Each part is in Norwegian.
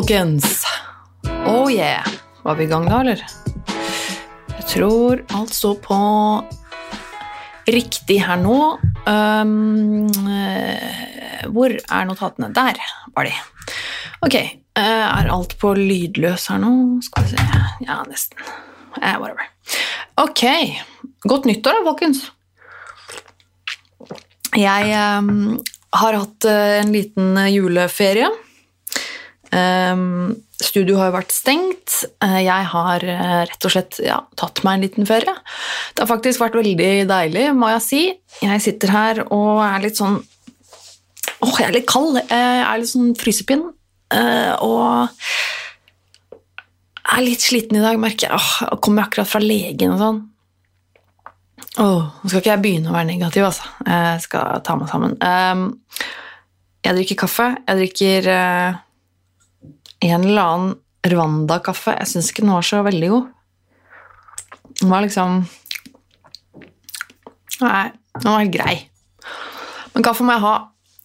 folkens! Oh yeah! Var vi i gang da, eller? Jeg tror alt står på riktig her nå. Um, eh, hvor er notatene? Der var de. Ok, eh, er alt på lydløs her nå? Skal vi se Ja, nesten. Eh, whatever. Ok. Godt nyttår, da, folkens. Jeg um, har hatt en liten juleferie. Um, studio har jo vært stengt. Uh, jeg har uh, rett og slett ja, tatt meg en liten ferie. Det har faktisk vært veldig deilig, må jeg si. Jeg sitter her og er litt sånn Åh, jeg er litt kald. Jeg er litt sånn frysepinn. og er litt sliten i dag, merker jeg. Åh, jeg kommer akkurat fra legen og sånn. Åh, nå skal ikke jeg begynne å være negativ, altså. Jeg skal ta meg sammen. Um, jeg drikker kaffe. Jeg drikker en eller annen Rwanda-kaffe. Jeg syns ikke den var så veldig god. Den var liksom Nei, den var grei. Men kaffe må jeg ha,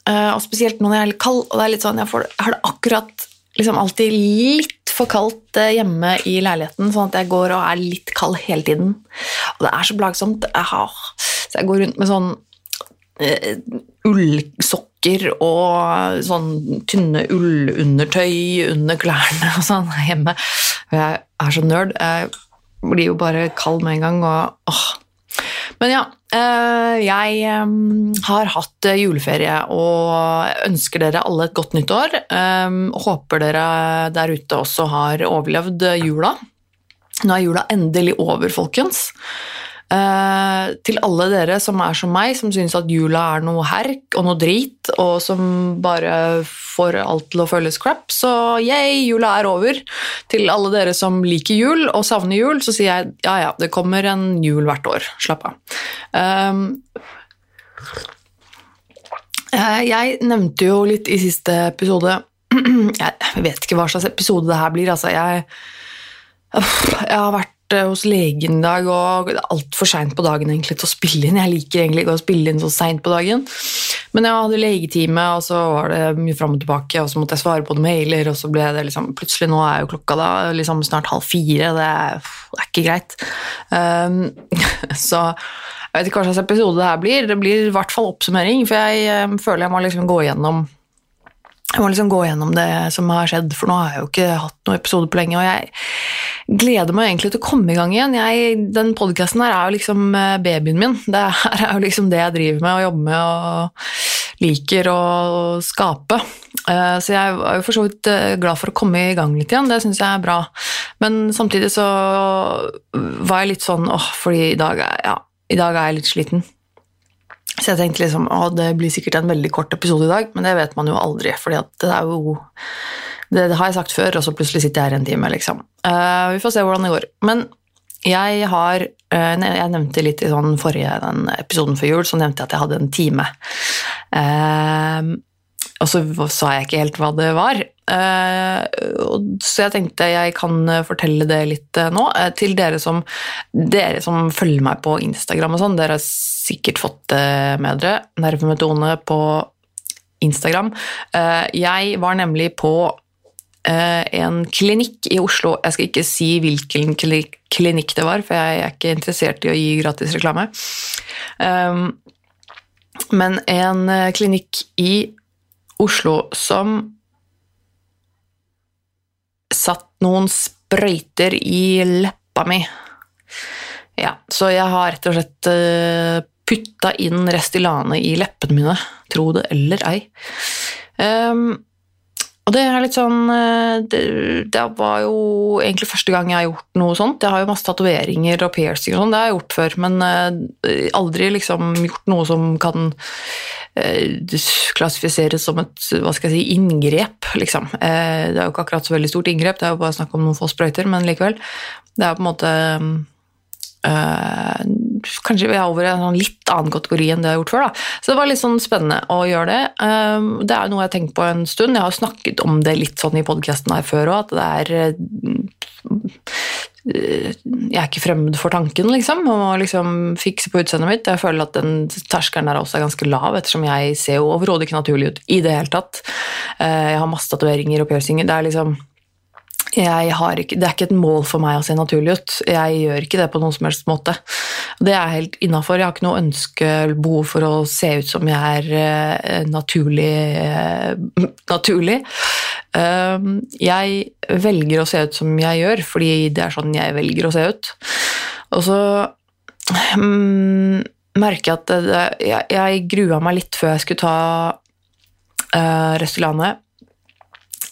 uh, og spesielt når jeg er litt kald. og det er litt sånn, Jeg, får, jeg har det akkurat liksom alltid litt for kaldt eh, hjemme i leiligheten, sånn at jeg går og er litt kald hele tiden. Og det er så plagsomt. Så jeg går rundt med sånn uh, ullsokker og sånn tynne ullundertøy under klærne og sånn hjemme. Jeg er så nerd. Jeg blir jo bare kald med en gang. og åh. Men ja, jeg har hatt juleferie og ønsker dere alle et godt nytt år. Håper dere der ute også har overlevd jula. Nå er jula endelig over, folkens. Uh, til alle dere som er som meg, som syns at jula er noe herk og noe drit, og som bare får alt til å føles crap, så yay, jula er over. Til alle dere som liker jul og savner jul, så sier jeg ja, ja, det kommer en jul hvert år. Slapp av. Um, uh, jeg nevnte jo litt i siste episode Jeg vet ikke hva slags episode det her blir, altså. Jeg, jeg har vært hos legen i dag, og det er altfor seint på dagen egentlig til å spille inn. Jeg liker egentlig ikke å spille inn så seint på dagen. Men jeg hadde legetime, og så var det mye fram og tilbake, og så måtte jeg svare på noen mailer, og så ble det liksom Plutselig nå er jo klokka da liksom snart halv fire. Det er, det er ikke greit. Um, så jeg vet ikke hva slags episode det her blir. Det blir i hvert fall oppsummering, for jeg um, føler jeg må liksom gå igjennom jeg må liksom gå gjennom det som har skjedd, for nå har jeg jo ikke hatt noen episode på lenge. Og jeg gleder meg egentlig til å komme i gang igjen. Jeg, den podkasten her er jo liksom babyen min. Det er jo liksom det jeg driver med og jobber med og liker å skape. Så jeg er jo for så vidt glad for å komme i gang litt igjen, det syns jeg er bra. Men samtidig så var jeg litt sånn åh, fordi i dag, ja, i dag er jeg litt sliten. Så jeg tenkte liksom, å, det blir sikkert en veldig kort episode i dag, men det vet man jo aldri. for det er jo det, har jeg sagt før, og så plutselig sitter jeg her en time. liksom. Uh, vi får se hvordan det går. Men jeg har uh, Jeg nevnte litt i sånn forrige den episoden før jul, så nevnte jeg at jeg hadde en time. Uh, og så sa jeg ikke helt hva det var. Så jeg tenkte jeg kan fortelle det litt nå. Til dere som, dere som følger meg på Instagram og sånn, dere har sikkert fått det med dere. Nervemetone på Instagram. Jeg var nemlig på en klinikk i Oslo. Jeg skal ikke si hvilken klinikk det var, for jeg er ikke interessert i å gi gratis reklame. Men en klinikk i Oslo som satt noen sprøyter i leppa mi. Ja, så jeg har rett og slett putta inn Restylane i leppene mine, tro det eller ei. Um, og det er litt sånn det, det, var jo egentlig første gang jeg har gjort noe sånt. Jeg har jo masse tatoveringer og piercing og sånn, det har jeg gjort før, men aldri liksom gjort noe som kan klassifiseres som et hva skal jeg si, inngrep, liksom. Det er jo ikke akkurat så veldig stort inngrep, det er jo bare snakk om noen få sprøyter, men likevel. Det er på en måte kanskje vi er over i en sånn litt annen kategori enn det jeg har gjort før. Da. Så det var litt sånn spennende å gjøre det. Um, det er noe jeg har tenkt på en stund. Jeg har snakket om det litt sånn i podkasten her før òg, at det er jeg er ikke fremmed for tanken, liksom, om å liksom fikse på utseendet mitt. Jeg føler at den terskelen der også er ganske lav, ettersom jeg ser jo overhodet ikke naturlig ut i det hele tatt. Eh, jeg har masse tatoveringer og piercinger. Det er liksom ikke, det er ikke et mål for meg å se naturlig ut. Jeg gjør ikke det på noen som helst måte. Det er helt innafor. Jeg har ikke noe ønske eller behov for å se ut som jeg er uh, naturlig. Uh, naturlig. Uh, jeg velger å se ut som jeg gjør, fordi det er sånn jeg velger å se ut. Og så um, merker jeg at jeg, grua meg litt før jeg skulle ta uh, Restaurantet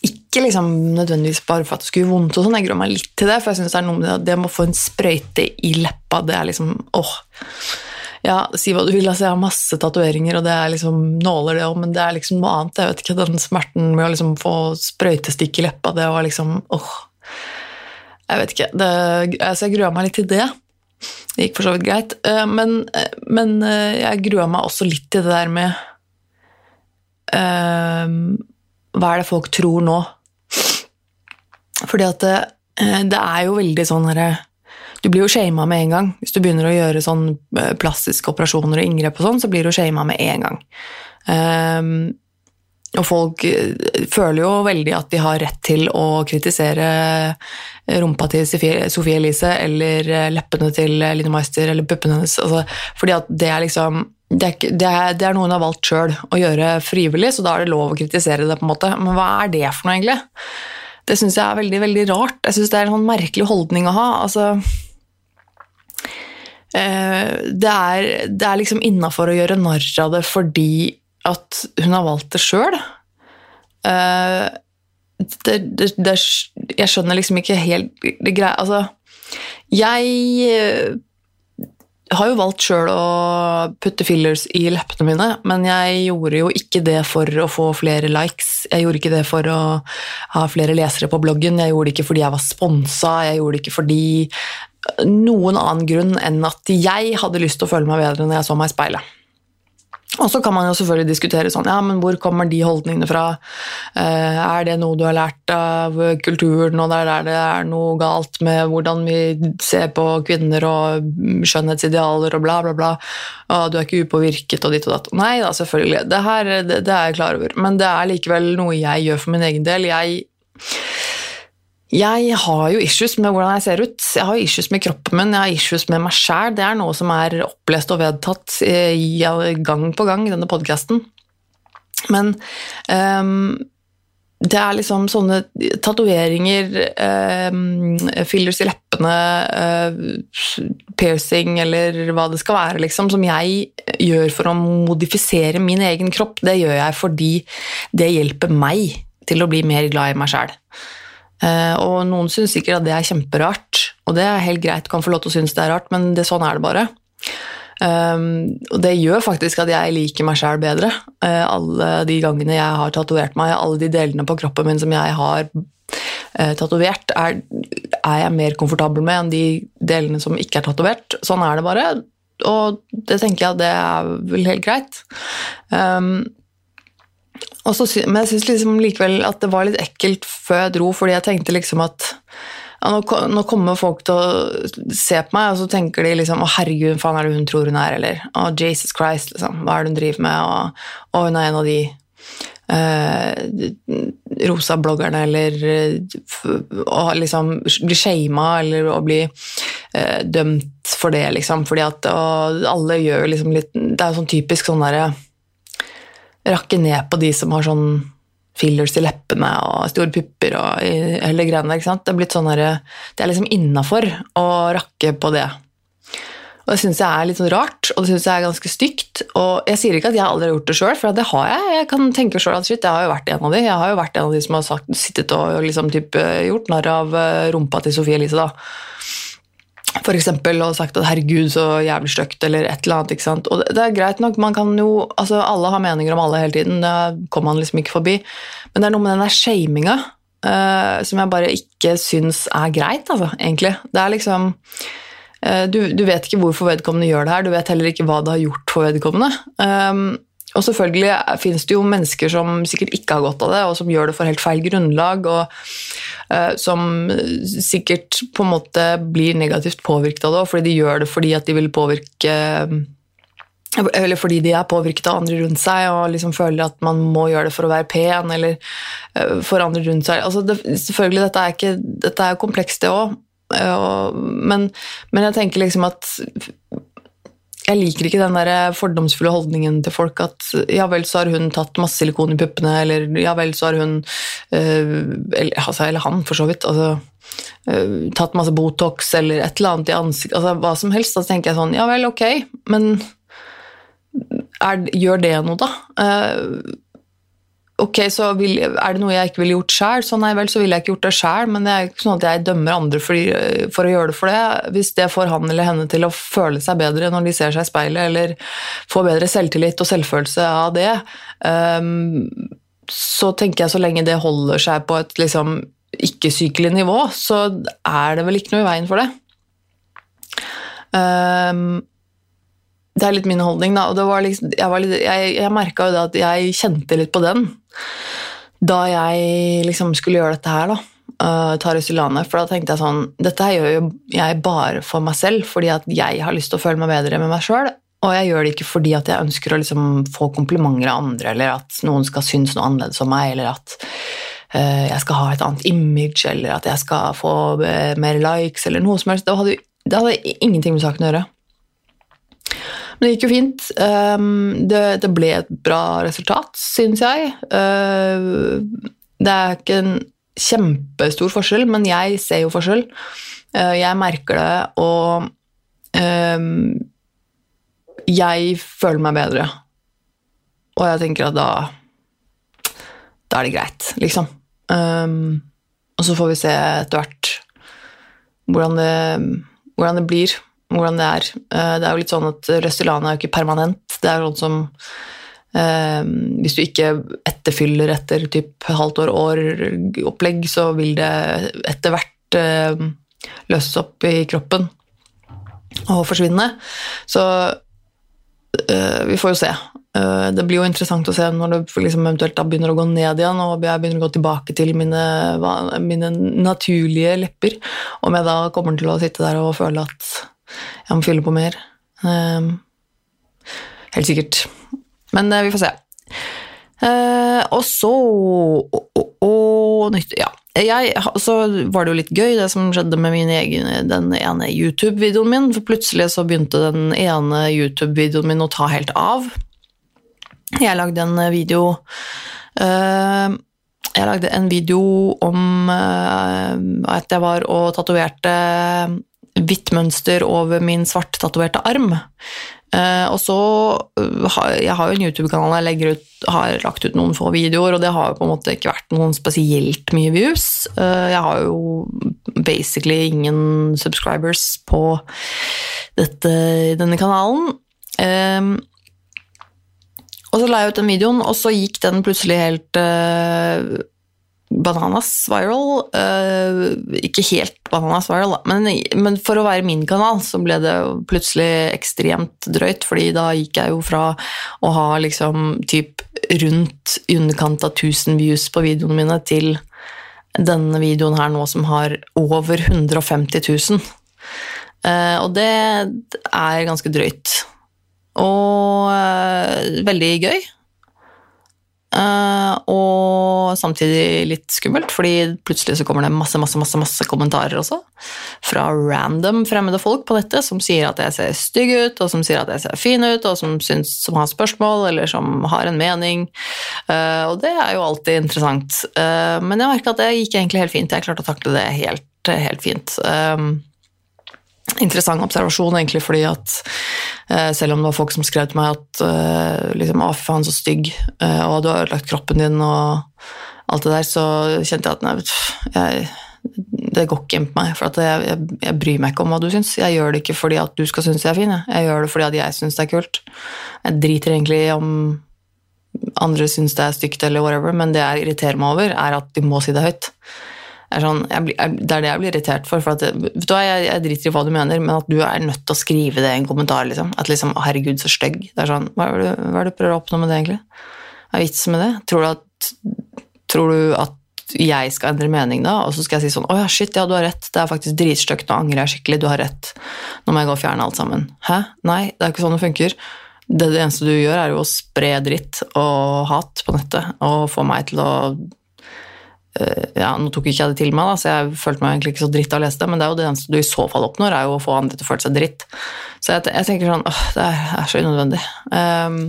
ikke liksom nødvendigvis bare for at det skulle gjøre vondt, og sånn, jeg gruer meg litt til det, for jeg synes det er noe med det, det med å få en sprøyte i leppa, det er liksom åh. Ja, si hva du vil, altså jeg har masse tatoveringer, og det er liksom nåler, det òg, men det er liksom noe annet. Jeg vet ikke, Den smerten med å liksom få sprøytestikk i leppa, det var liksom åh. Jeg vet ikke. Det, altså jeg grua meg litt til det. Det gikk for så vidt greit. Eh, men, eh, men eh, jeg grua meg også litt til det der med uh, Hva er det folk tror nå? Fordi at det, eh, det er jo veldig sånn herre Du blir jo shama med en gang. Hvis du begynner å gjøre sånn eh, plastiske operasjoner og inngrep og sånn, så blir du shama med en gang. Um, og folk eh, føler jo veldig at de har rett til å kritisere rumpa til Sofie Elise eller leppene til Line Meister eller puppene hennes. Altså, fordi at det er liksom det er, det, er, det er, noe hun har valgt sjøl å gjøre frivillig, så da er det lov å kritisere det. på en måte. Men hva er det for noe, egentlig? Det syns jeg er veldig veldig rart. Jeg syns det er en sånn merkelig holdning å ha. Altså, eh, det, er, det er liksom innafor å gjøre narr av det fordi at hun har valgt det sjøl. Eh, jeg skjønner liksom ikke helt det greia Altså, jeg har jo valgt sjøl å putte fillers i leppene mine, men jeg gjorde jo ikke det for å få flere likes. Jeg gjorde ikke det for å ha flere lesere på bloggen, jeg gjorde det ikke fordi jeg var sponsa, jeg gjorde det ikke fordi noen annen grunn enn at jeg hadde lyst til å føle meg bedre når jeg så meg i speilet. Og så kan man jo selvfølgelig diskutere sånn, ja, men hvor kommer de holdningene fra? Eh, er det noe du har lært av kulturen, og der, der det er noe galt med hvordan vi ser på kvinner og skjønnhetsidealer og bla, bla, bla? Og du er ikke upåvirket og ditt og datt. Nei da, selvfølgelig. Det, her, det, det er jeg klar over. Men det er likevel noe jeg gjør for min egen del. Jeg jeg har jo issues med hvordan jeg ser ut. Jeg har issues med kroppen min, jeg har issues med meg sjæl. Det er noe som er opplest og vedtatt gang på gang i denne podkasten. Men um, det er liksom sånne tatoveringer, eh, fillers i leppene, eh, piercing eller hva det skal være, liksom, som jeg gjør for å modifisere min egen kropp. Det gjør jeg fordi det hjelper meg til å bli mer glad i meg sjæl. Eh, og noen syns sikkert at det er kjemperart, og det er helt greit, kan få lov til å synes det er rart, men det, sånn er det bare. Um, og det gjør faktisk at jeg liker meg sjæl bedre. Uh, alle de gangene jeg har tatovert meg, alle de delene på kroppen min som jeg har uh, tatovert, er, er, jeg mer komfortabel med enn de delene som ikke er tatovert. Sånn er det bare, og det tenker jeg at det er vel helt greit. Um, så, men jeg syns liksom likevel at det var litt ekkelt før jeg dro, fordi jeg tenkte liksom at ja, nå, nå, kommer folk til å se på meg, og så tenker de liksom 'Å, herregud, faen er det hun tror hun er', eller? 'Å, Jesus Christ, liksom, hva er det hun driver med', og, og hun er en av de eh, rosa bloggerne, eller å liksom bli shama, eller å bli eh, dømt for det, liksom, fordi at alle gjør liksom litt Det er jo sånn typisk sånn derre rakke ned på de som har sånn fillers i leppene og store pupper og hele greiene der. Det er blitt sånn her, det er liksom innafor å rakke på det. Og Det syns jeg er litt sånn rart, og det syns jeg er ganske stygt. Og jeg sier ikke at jeg aldri har gjort det sjøl, for det har jeg. Jeg kan tenke selv at shit, jeg har jo vært en av de. Jeg har jo vært en av de som har sagt, sittet og liksom, typ, gjort narr av eh, rumpa til Sofie Elise. da for eksempel, og sagt at 'herregud, så jævlig stygt', eller et eller annet. ikke sant? Og det, er greit nok, man kan jo, altså Alle har meninger om alle hele tiden, det kommer man liksom ikke forbi. Men det er noe med den der shaminga uh, som jeg bare ikke syns er greit, altså, egentlig. Det er liksom du, du, vet ikke hvorfor vedkommende gjør det her, du vet heller ikke hva det har gjort for vedkommende. Um, og selvfølgelig finnes det jo mennesker som sikkert ikke har godt av det, og som gjør det for helt feil grunnlag, og uh, som sikkert på en måte blir negativt påvirket av det, fordi de gjør det fordi at de vil påvirke eller fordi de er påvirket av andre rundt seg og liksom føler at man må gjøre det for å være pen, eller uh, for andre rundt seg. Altså det, selvfølgelig, dette er, ikke, dette er komplekst, det òg, uh, men, men jeg tenker liksom at jeg liker ikke den der fordomsfulle holdningen til folk at ja vel, så har hun tatt masse silikon i puppene, eller ja vel, så har hun øh, eller, altså, eller, han, for så vidt. Altså, øh, tatt masse Botox eller et eller annet i ansiktet, altså hva som helst. Da tenker jeg sånn ja vel, ok, men er, gjør det noe, da? Ok, så vil, Er det noe jeg ikke ville gjort sjøl, så nei vel, så ville jeg ikke gjort det sjøl, men det er ikke sånn at jeg dømmer andre for, for, å gjøre det for det. Hvis det får han eller henne til å føle seg bedre når de ser seg i speilet, eller får bedre selvtillit og selvfølelse av det, um, så tenker jeg så lenge det holder seg på et liksom ikke-sykelig nivå, så er det vel ikke noe i veien for det. Um, det er litt min holdning, da. Og var liksom, jeg, litt, jeg, jeg merka jo det at jeg kjente litt på den da jeg liksom skulle gjøre dette her, da. Uh, ta Rusilane. For da tenkte jeg sånn Dette her gjør jo jeg bare for meg selv, fordi at jeg har lyst til å føle meg bedre med meg sjøl. Og jeg gjør det ikke fordi at jeg ønsker å liksom få komplimenter av andre, eller at noen skal synes noe annerledes om meg, eller at uh, jeg skal ha et annet image, eller at jeg skal få uh, mer likes, eller noe som helst. Det hadde, det hadde ingenting med saken å gjøre. Men det gikk jo fint. Um, det, det, ble et bra resultat, syns jeg. Uh, det er ikke en kjempestor forskjell, men jeg ser jo forskjell. Uh, jeg merker det, og jeg føler meg bedre. Og jeg tenker at da Da er det greit, liksom. Og så får vi se etter hvert hvordan det, hvordan det blir hvordan det er. Eh, det er jo litt sånn at Restylane er jo ikke permanent. Det er sånn som eh, Hvis du ikke etterfyller etter typ halvt år, år opplegg, så vil det etter hvert eh, løses opp i kroppen og forsvinne. Så eh, vi får jo se. Eh, det blir jo interessant å se når det liksom eventuelt begynner å gå ned igjen, og jeg begynner å gå tilbake til mine, mine naturlige lepper. Om jeg da kommer til å sitte der og føle at jeg må fylle på mer. Um, helt sikkert. Men uh, vi får se. Uh, og så Og nytt Ja. Jeg, så var det jo litt gøy, det som skjedde med egen, den ene YouTube-videoen min. For plutselig så begynte den ene YouTube-videoen min å ta helt av. Jeg lagde en video uh, Jeg lagde en video om at jeg var og tatoverte hvitt mønster over min svart tatoverte arm. Uh, og så har, Jeg har jo en YouTube-kanal jeg ut, har lagt ut noen få videoer, og det har jo på en måte ikke vært noen spesielt mye views. Uh, jeg har jo basically ingen subscribers på dette, denne kanalen. og så la jeg ut den videoen, og så gikk den plutselig helt Bananas Viral. Uh, ikke helt Bananas Viral, men, men, for å være min kanal så ble det plutselig ekstremt drøyt, fordi da gikk jeg jo fra å ha liksom typ rundt i underkant av 1000 views på videoene mine til denne videoen her nå som har over 150 000. Uh, og det er ganske drøyt. Og uh, veldig gøy. Uh, og samtidig litt skummelt, fordi plutselig så kommer det masse masse, masse, masse kommentarer også. Fra random fremmede folk på dette som sier at jeg ser stygg ut, og som sier at jeg ser fin ut, og som, syns, som har spørsmål eller som har en mening. Uh, og det er jo alltid interessant. Uh, men jeg merka at det gikk egentlig helt fint. Jeg klarte å takle det helt, helt fint. Um, interessant observasjon, egentlig, fordi at eh, selv om det var folk som skrev til meg at eh, liksom, 'Å, fy faen, så stygg', eh, og 'du har ødelagt kroppen din', og alt det der, så kjente jeg at nei, jeg, det går ikke inn på meg. For jeg, jeg, jeg, bryr meg ikke om hva du syns. Jeg gjør det ikke fordi at du skal synes jeg er fin, jeg, jeg gjør det fordi at jeg syns det er kult. Jeg driter egentlig om andre syns det er stygt eller whatever, men det jeg irriterer meg over, er at de må si det høyt. Er, sånn, blir, det er det jeg blir irritert for. for at, vet du hva, jeg, jeg driter i hva du mener, men at du er nødt til å skrive det i en kommentar. liksom. At liksom, herregud, så stygg. Det er sånn, Hva er det, hva er det du prøver å oppnå med det, egentlig? Hva er vitsen med det? Tror du, at, tror du at jeg skal endre mening da? Og så skal jeg si sånn Å ja, shit, ja, du har rett. Det er faktisk dritstygt. Nå angrer jeg skikkelig. Du har rett. Nå må jeg gå og fjerne alt sammen. Hæ? Nei, det er ikke sånn det funker. Det, det eneste du gjør, er jo å spre dritt og hat på nettet og få meg til å ja, Nå tok ikke jeg det til meg, da, så jeg følte meg egentlig ikke så dritt av å lese det, men det er jo det eneste du i så fall oppnår, er jo å få andre til å føle seg dritt. Så jeg, jeg tenker sånn åh, det er, så unødvendig. Um,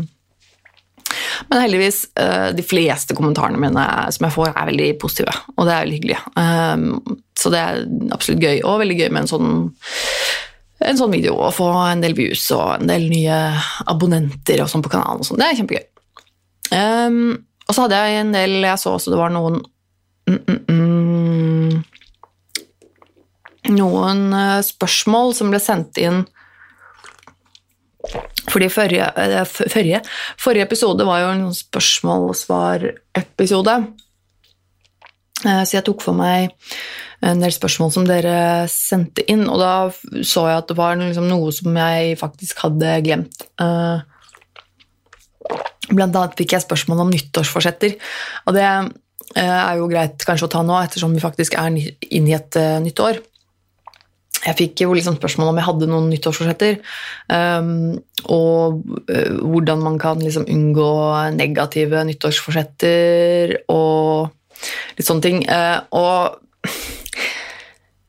men heldigvis, uh, de fleste kommentarene mine som jeg får, er veldig positive, og det er veldig hyggelig. Um, så det er absolutt gøy, og veldig gøy med en sånn en sånn video og få en del views og en del nye abonnenter og sånn på kanalen. og sånn. Det er kjempegøy. Um, og så hadde jeg en del Jeg så også det var noen mm, mm, mm, Noen uh, spørsmål som ble sendt inn fordi forrige, uh, forrige, forrige episode var jo en spørsmål og svar-episode. Uh, så jeg tok for meg en del spørsmål som dere sendte inn, og da så jeg at det var liksom noe som jeg faktisk hadde glemt. Blant annet fikk jeg spørsmål om nyttårsforsetter, og det er jo greit kanskje å ta nå, ettersom vi faktisk er inne i et uh, nytt år. Jeg fikk jo liksom spørsmål om jeg hadde noen nyttårsforsetter, um, og hvordan man kan liksom unngå negative nyttårsforsetter og litt sånne ting. og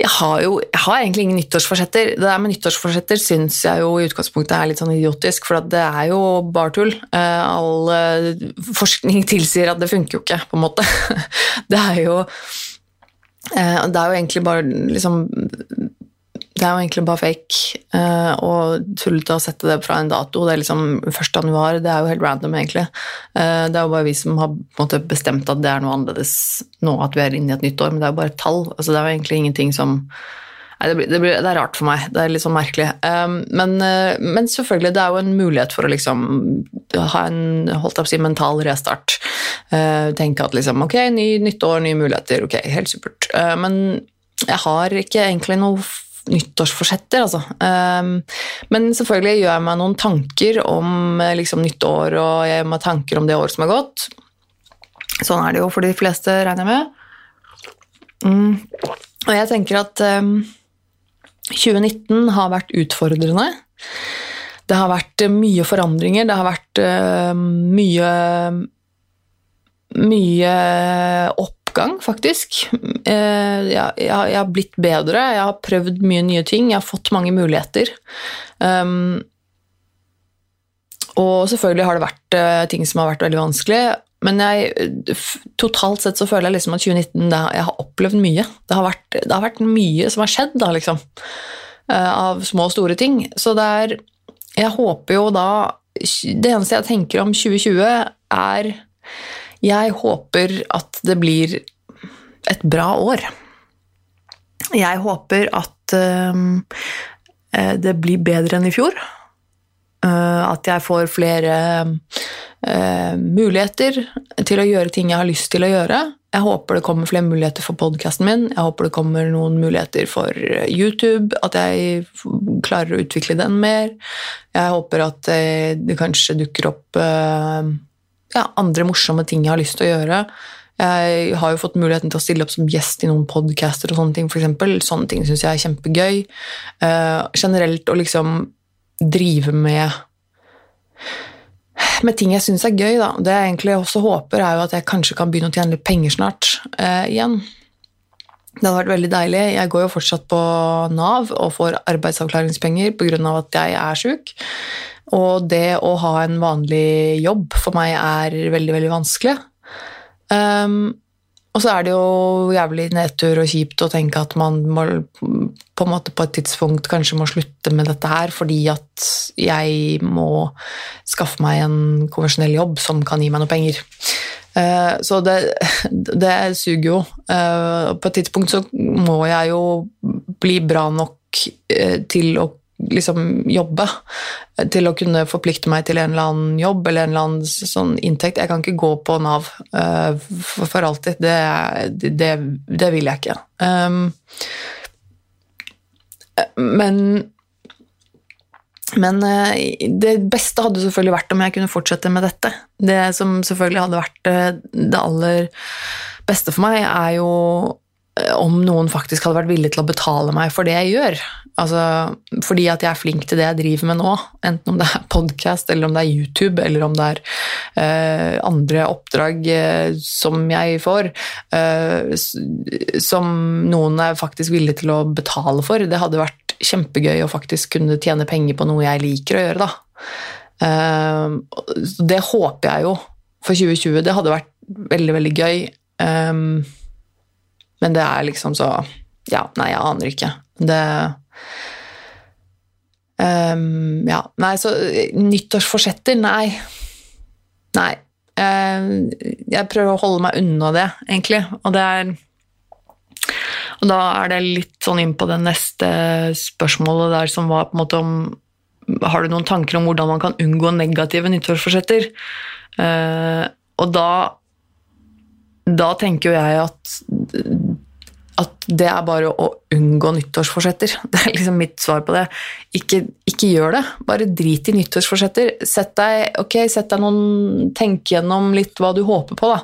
jeg har jo jeg har egentlig ingen nyttårsforsetter. Det der med nyttårsforsetter syns jeg jo i utgangspunktet er litt sånn idiotisk, for det er jo bare tull. Eh, all eh, forskning tilsier at det funker jo ikke, på en måte. Det er jo eh, Det er jo egentlig bare liksom det er jo egentlig bare fake uh, og tullete å sette det fra en dato. Det er liksom 1. januar, det er jo helt random, egentlig. Uh, det er jo bare vi som har måte, bestemt at det er noe annerledes nå at vi er inne i et nytt år, men det er jo bare et tall. Altså, det er jo egentlig ingenting som Nei, det, blir, det, blir, det, er rart for meg. Det er litt sånn merkelig. Um, men, uh, men, selvfølgelig, det er jo en mulighet for å liksom ha en holdt opp å si, mental restart. tenke at liksom Ok, ny, nytt år, nye muligheter. Ok, helt supert. men jeg har ikke egentlig noe nyttårsforsetter, altså. Um, men selvfølgelig gjør jeg meg noen tanker om eh, liksom, nytt år, og jeg gjør meg tanker om det året som har gått. Sånn er det jo for de fleste, regner jeg med. Mm. Og jeg tenker at um, 2019 har vært utfordrende. Det har vært mye forandringer, det har vært uh, mye mye opp oppgang, faktisk. Eh, jeg, har blitt bedre, jeg har prøvd mye nye ting, jeg har fått mange muligheter. Um, og selvfølgelig har det vært uh, ting som har vært veldig vanskelig, men jeg, totalt sett så føler jeg liksom at 2019 det, Jeg har opplevd mye. Det har, vært, det har vært mye som har skjedd, da, liksom. Uh, av små og store ting. Så det er Jeg håper jo da Det eneste jeg tenker om 2020, er jeg håper at det blir et bra år. Jeg håper at uh, det blir bedre enn i fjor. Uh, at jeg får flere uh, muligheter til å gjøre ting jeg har lyst til å gjøre. Jeg håper det kommer flere muligheter for podkasten min. Jeg håper det kommer noen muligheter for YouTube, at jeg klarer å utvikle den mer. Jeg håper at det kanskje dukker opp ja, andre morsomme ting jeg har lyst til å gjøre. Jeg har jo fått muligheten til å stille opp som gjest i noen podcaster og sånne ting, f.eks. Sånne ting syns jeg er kjempegøy. Uh, generelt å liksom drive med med ting jeg syns er gøy, da. Det jeg egentlig også håper, er jo at jeg kanskje kan begynne å tjene litt penger snart uh, igjen. Det hadde vært veldig deilig. Jeg går jo fortsatt på Nav og får arbeidsavklaringspenger pga. at jeg er sjuk. Og det å ha en vanlig jobb for meg er veldig, veldig vanskelig. Um, og så er det jo jævlig nedtur og kjipt å tenke at man må på på et tidspunkt kanskje må slutte med dette her fordi at jeg må skaffe meg en konvensjonell jobb som kan gi meg noe penger. Uh, så det, det, suger jo. Uh, på et tidspunkt så må jeg jo bli bra nok uh, til å liksom jobbe. til å kunne forplikte meg til en eller annen jobb eller en eller annen sånn inntekt. Jeg kan ikke gå på Nav uh, for, for, alltid. Det, det, det, vil jeg ikke. Um, men men uh, det beste hadde selvfølgelig vært om jeg kunne fortsette med dette. Det som selvfølgelig hadde vært uh, det aller beste for meg, er jo om noen faktisk hadde vært villig til å betale meg for det jeg gjør. Altså, fordi at jeg er flink til det jeg driver med nå, enten om det er podkast, eller om det er YouTube, eller om det er uh, andre oppdrag uh, som jeg får, uh, som noen er faktisk villig til å betale for. Det hadde vært kjempegøy å faktisk kunne tjene penger på noe jeg liker å gjøre, da. det håper jeg jo for 2020. Det hadde vært veldig, veldig gøy. Um, men det er liksom så Ja, nei, jeg aner ikke. Det um, Ja, nei, så nyttårsforsetter, nei. Nei. Uh, jeg prøver å holde meg unna det, egentlig. Og det er Og da er det litt sånn inn på det neste spørsmålet der som var på en måte om Har du noen tanker om hvordan man kan unngå negative nyttårsforsetter? Uh, og da da tenker jo jeg at, at det er bare å unngå nyttårsforsetter. Det er liksom mitt svar på det. Ikke, ikke gjør det. Bare drit i nyttårsforsetter. Sett deg, okay, sett deg noen Tenk gjennom litt hva du håper på, da.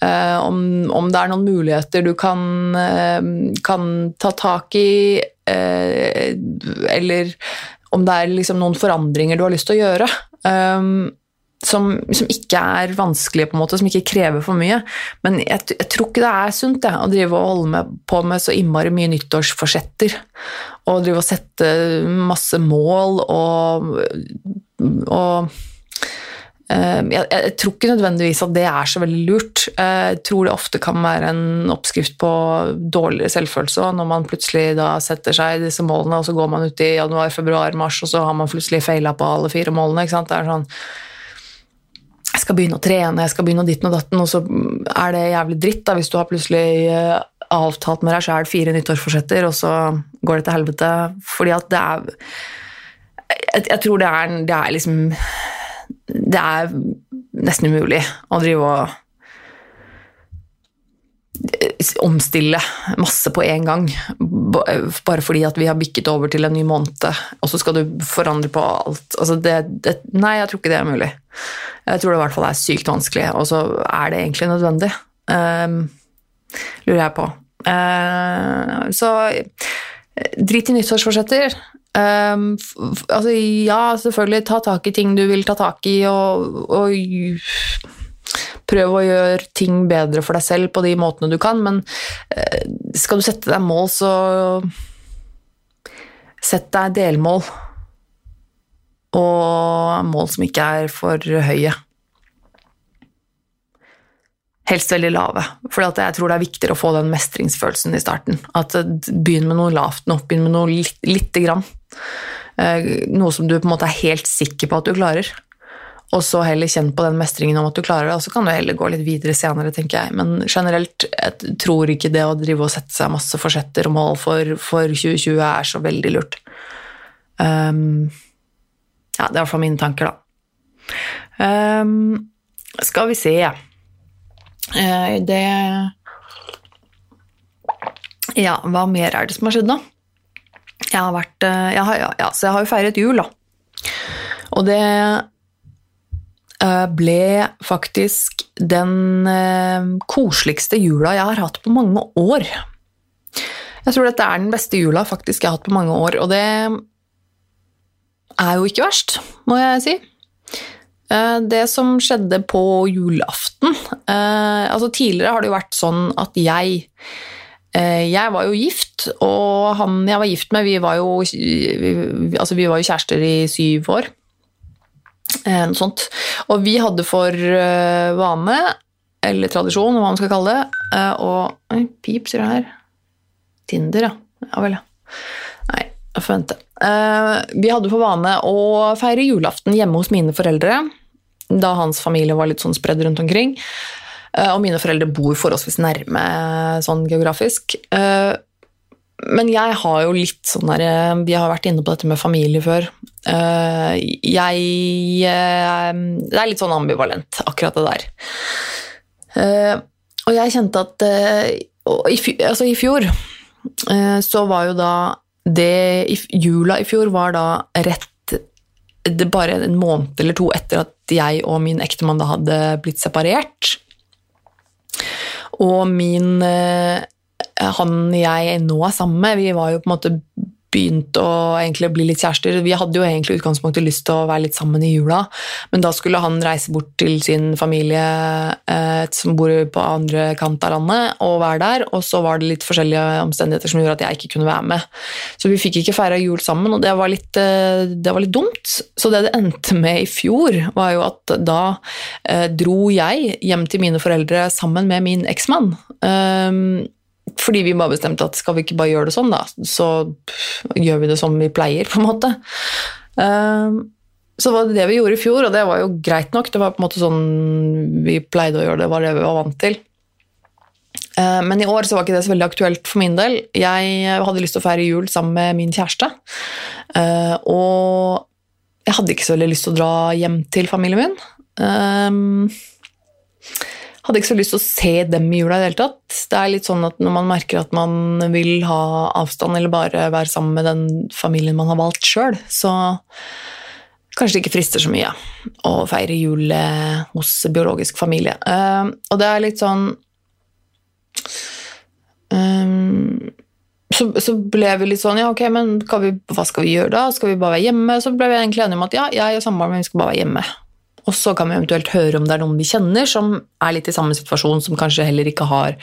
Uh, om, om, det er noen muligheter du kan, uh, kan ta tak i, uh, eller om det er liksom noen forandringer du har lyst til å gjøre. Um, som, som, ikke er vanskelige, på en måte, som ikke krever for mye. Men jeg, jeg tror ikke det er sunt jeg, å drive og holde med, på med så innmari mye nyttårsforsetter. Og drive og sette masse mål og, og eh, jeg, jeg, tror ikke nødvendigvis at det er så veldig lurt. Jeg tror det ofte kan være en oppskrift på dårligere selvfølelse når man plutselig da setter seg disse målene, og så går man ut i januar, februar, mars, og så har man plutselig feila på alle fire målene. ikke sant? Det er sånn jeg skal begynne å trene, jeg skal begynne å ditten og datten, og så er det jævlig dritt da, hvis du har plutselig eh, avtalt med deg sjæl fire nyttårsforsetter, og så går det til helvete. Fordi at det er Jeg, jeg tror det er, det er liksom Det er nesten umulig å drive og omstille masse på en gang, bare fordi at vi har bikket over til en ny måned, og så skal du forandre på alt. Altså det, det, nei, jeg tror ikke det er mulig. Jeg tror det i hvert fall er sykt vanskelig, og så er det egentlig nødvendig. Um, lurer jeg på. Uh, så drit i nyttårsforsetter. Um, altså, ja, selvfølgelig, ta tak i ting du vil ta tak i, og, og prøv å gjøre ting bedre for deg selv på de måtene du kan, men uh, skal du sette deg mål, så sett deg delmål og mål som ikke er for høye. Helst veldig lave, for jeg tror det er viktigere å få den mestringsfølelsen i starten. At Begynn med noe lavt nå, begynn med noe litt, lite grann. Eh, noe som du på en måte er helt sikker på at du klarer. Og så heller kjenn på den mestringen om at du klarer det, og så kan du heller gå litt videre senere, tenker jeg. Men generelt, jeg tror ikke det å drive og sette seg masse forsetter og mål for, for 2020 er så veldig lurt. Um, ja, det er i hvert fall mine tanker, da. Um, skal vi se uh, Det Ja, hva mer er det som har skjedd, da? Jeg har vært uh, jeg har, ja, ja, Så jeg har jo feiret jul, da. Og det ble faktisk den koseligste jula jeg har hatt på mange år. Jeg tror dette er den beste jula faktisk jeg har hatt på mange år, og det er jo ikke verst, må jeg si. Eh, det som skjedde på julaften eh, altså Tidligere har det jo vært sånn at jeg eh, Jeg var jo gift, og han jeg var gift med, vi var jo, altså vi var jo kjærester i syv år. Noe sånt. Og vi hadde for vane, eller tradisjon, hva man skal kalle det, og Oi, pip, sier det her. Tinder, ja. Ja vel, ja. Nei, jeg får vente. Eh, vi hadde for vane å feire julaften hjemme hos mine foreldre, da hans familie var litt sånn spredd rundt omkring. Eh, og mine foreldre bor forholdsvis nærme sånn geografisk. Eh, men jeg har jo litt sånn der Vi har vært inne på dette med familie før. Eh, jeg eh, Det er litt sånn ambivalent, akkurat det der. Eh, og jeg kjente at i, altså i fjor så var jo da det Jula i fjor var da rett bare en måned eller to etter at jeg og min ektemann da hadde blitt separert. Og min Han jeg nå er sammen med, vi var jo på en måte begynt å egentlig bli litt kjærester. Vi hadde jo egentlig utgangspunktet lyst til å være litt sammen i jula, men da skulle han reise bort til sin familie eh, som bor på andre kant av landet, og være der. Og så var det litt forskjellige omstendigheter som gjorde at jeg ikke kunne være med. Så vi fikk ikke feira jul sammen, og det var, litt, eh, det var litt dumt. Så det det endte med i fjor, var jo at da eh, dro jeg hjem til mine foreldre sammen med min eksmann. Um, fordi vi bare bestemte at skal vi ikke bare gjøre det sånn, da, så gjør vi det som vi pleier, på en måte. Så det var det vi gjorde i fjor, og det var jo greit nok. Det var på en måte sånn vi pleide å gjøre det, var det vi var vant til. Ehm, men i år så var ikke det så veldig aktuelt for min del. Jeg hadde lyst til å feire jul sammen med min kjæreste. Ehm, og jeg hadde ikke så veldig lyst til å dra hjem til familien min. Hadde ikke så lyst til å se dem i jula i det hele tatt. Det er litt sånn at når man merker at man vil ha avstand eller bare være sammen med den familien man har valgt sjøl, så kanskje det ikke frister så mye å feire jul hos biologisk familie. Uh, og det er litt sånn um, så, så, ble vi litt sånn Ja, ok, men vi, hva skal vi gjøre da? Skal vi bare være hjemme? Så ble vi egentlig enige om at ja, jeg og samboeren min skal bare være hjemme. Og så kan vi eventuelt høre om det er noen vi kjenner som er litt i samme situasjon, som kanskje heller ikke har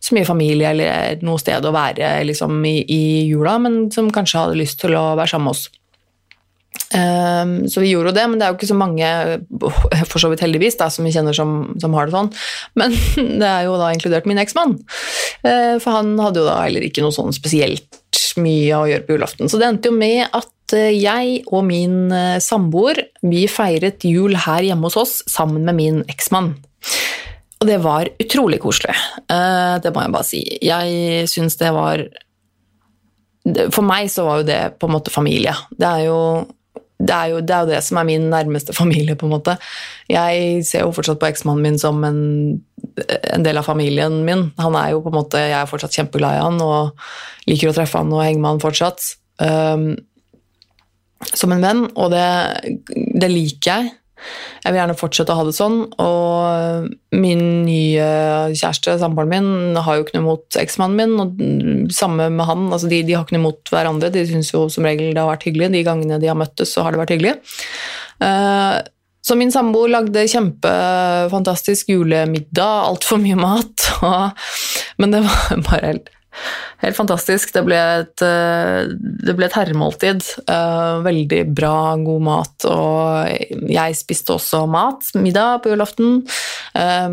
så mye familie eller noe sted å være liksom, i, i, jula, men som kanskje hadde lyst til å være sammen med oss. Um, så vi gjorde jo det, men det er jo ikke så mange, for så vidt heldigvis, da, som vi kjenner som, som, har det sånn. Men det er jo da inkludert min eksmann. Uh, for han hadde jo da heller ikke noe sånn spesielt mye å gjøre på julaften. Så det endte jo med at Eh, jeg og min eh, samboer vi feiret jul her hjemme hos oss sammen med min eksmann. Og det var utrolig koselig. Eh, det må jeg bare si. Jeg syns det var For meg så var jo det på en måte familie. Det er jo det er, jo, det er jo det som er min nærmeste familie, på en måte. Jeg ser jo fortsatt på eksmannen min som en, en, del av familien min. Han er jo på en måte, Jeg er fortsatt kjempeglad i han og liker å treffe han og henge med han fortsatt. Som en venn, og det, det, liker jeg. Jeg vil gjerne fortsette å ha det sånn. Og min nye kjæreste, samboeren min, har jo ikke noe imot eksmannen min. Og samme med han. Altså de, de, har ikke noe imot hverandre. De syns jo som regel det har vært hyggelig. De gangene de har møttes, så har det vært hyggelig. Uh, så min samboer lagde kjempefantastisk julemiddag, altfor mye mat. Og, men det var bare helt Helt fantastisk. Det ble et, eh, det ble et herremåltid. Eh, veldig bra, god mat. Og jeg spiste også mat, middag på julaften. Eh,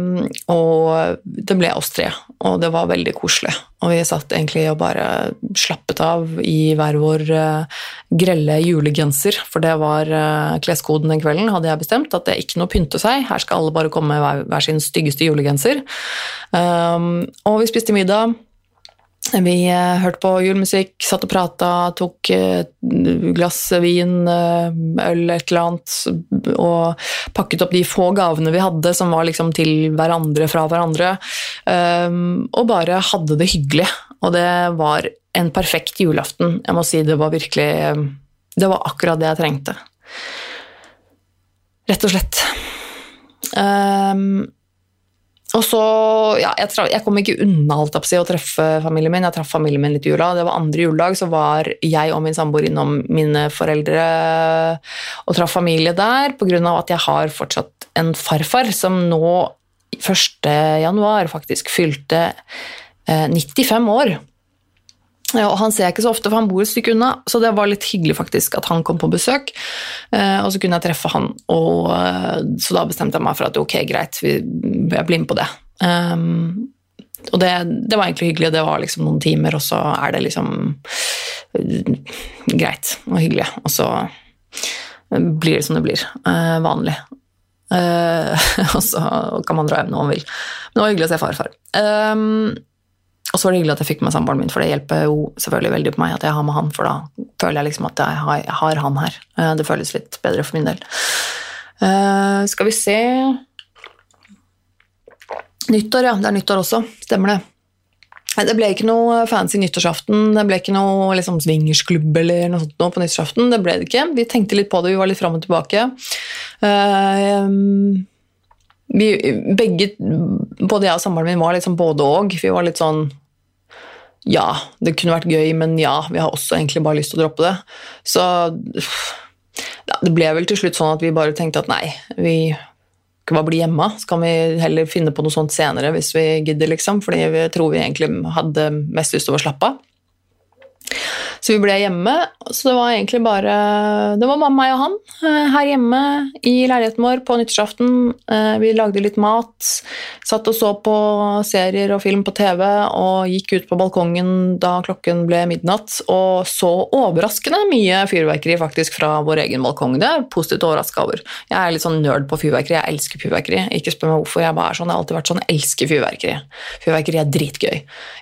og det ble oss tre, og det var veldig koselig. Og vi satt egentlig og bare slappet av i hver vår grelle julegenser, for det var kleskoden den kvelden, hadde jeg bestemt. At det er ikke noe pynte seg, her skal alle bare komme med hver sin styggeste julegenser. Og vi spiste middag. Vi eh, hørte på julemusikk, satt og prata, tok eh, glass vin, eh, øl, et eller annet, og pakket opp de få gavene vi hadde som var liksom til hverandre fra hverandre, og bare hadde det hyggelig. Og det var en perfekt julaften. Jeg må si det var virkelig Det var akkurat det jeg trengte. Rett og slett. Um, og så, ja, jeg, jeg, kom ikke unna alt å treffe familien min. Jeg traff familien min litt i jula. Det var andre juledag, så var jeg og min samboer innom mine foreldre og traff familie der, pga. at jeg har fortsatt en farfar som nå 1. januar faktisk fylte eh, 95 år. Ja, og Han ser jeg ikke så ofte, for han bor et stykke unna, så det var litt hyggelig faktisk at han kom på besøk. Eh, og så kunne jeg treffe han, og, eh, så da bestemte jeg meg for at ok, greit, vi, jeg blir med på det. Um, og det, det, var egentlig hyggelig, og det var liksom noen timer, og så er det liksom uh, greit og hyggelig. Og så blir det som det blir. Vanlig. Og så kan man dra hjem når man vil. Men det var hyggelig å se farfar. Um, og så var det hyggelig at jeg fikk med samboeren min, for det hjelper jo selvfølgelig veldig på meg at jeg har med han, for da føler jeg liksom at jeg har, jeg har han her. Eh, det føles litt bedre for min del. Uh, skal vi se Nyttår, ja. Det er nyttår også. Stemmer det. Det ble ikke noe fancy nyttårsaften, det ble ikke noe liksom, swingersklubb eller noe sånt på nyttårsaften. Det ble det ikke. Vi tenkte litt på det, vi var litt fram og tilbake. Uh, vi, begge, både jeg og samboeren min var liksom både og. Vi var litt sånn ja, det kunne vært gøy, men ja, vi har også egentlig bare lyst til å droppe det. Så det ble vel til slutt sånn at vi bare tenkte at nei, vi kan bare bli hjemme. Så kan vi heller finne på noe sånt senere hvis vi gidder, liksom. Fordi vi tror vi egentlig hadde mest lyst til å slappe av. Så vi ble hjemme. Så det var egentlig bare Det var meg og han eh, her hjemme i leiligheten vår på nyttårsaften. Eh, vi lagde litt mat, satt og så på serier og film på TV og gikk ut på balkongen da klokken ble midnatt og så overraskende mye fyrverkeri faktisk fra vår egen balkong. Det er positivt overraska over. Jeg er litt sånn nerd på fyrverkeri. Jeg elsker fyrverkeri. Ikke spør meg hvorfor. Jeg bare er sånn, jeg har alltid vært sånn, jeg elsker fyrverkeri. Fyrverkeri er dritgøy.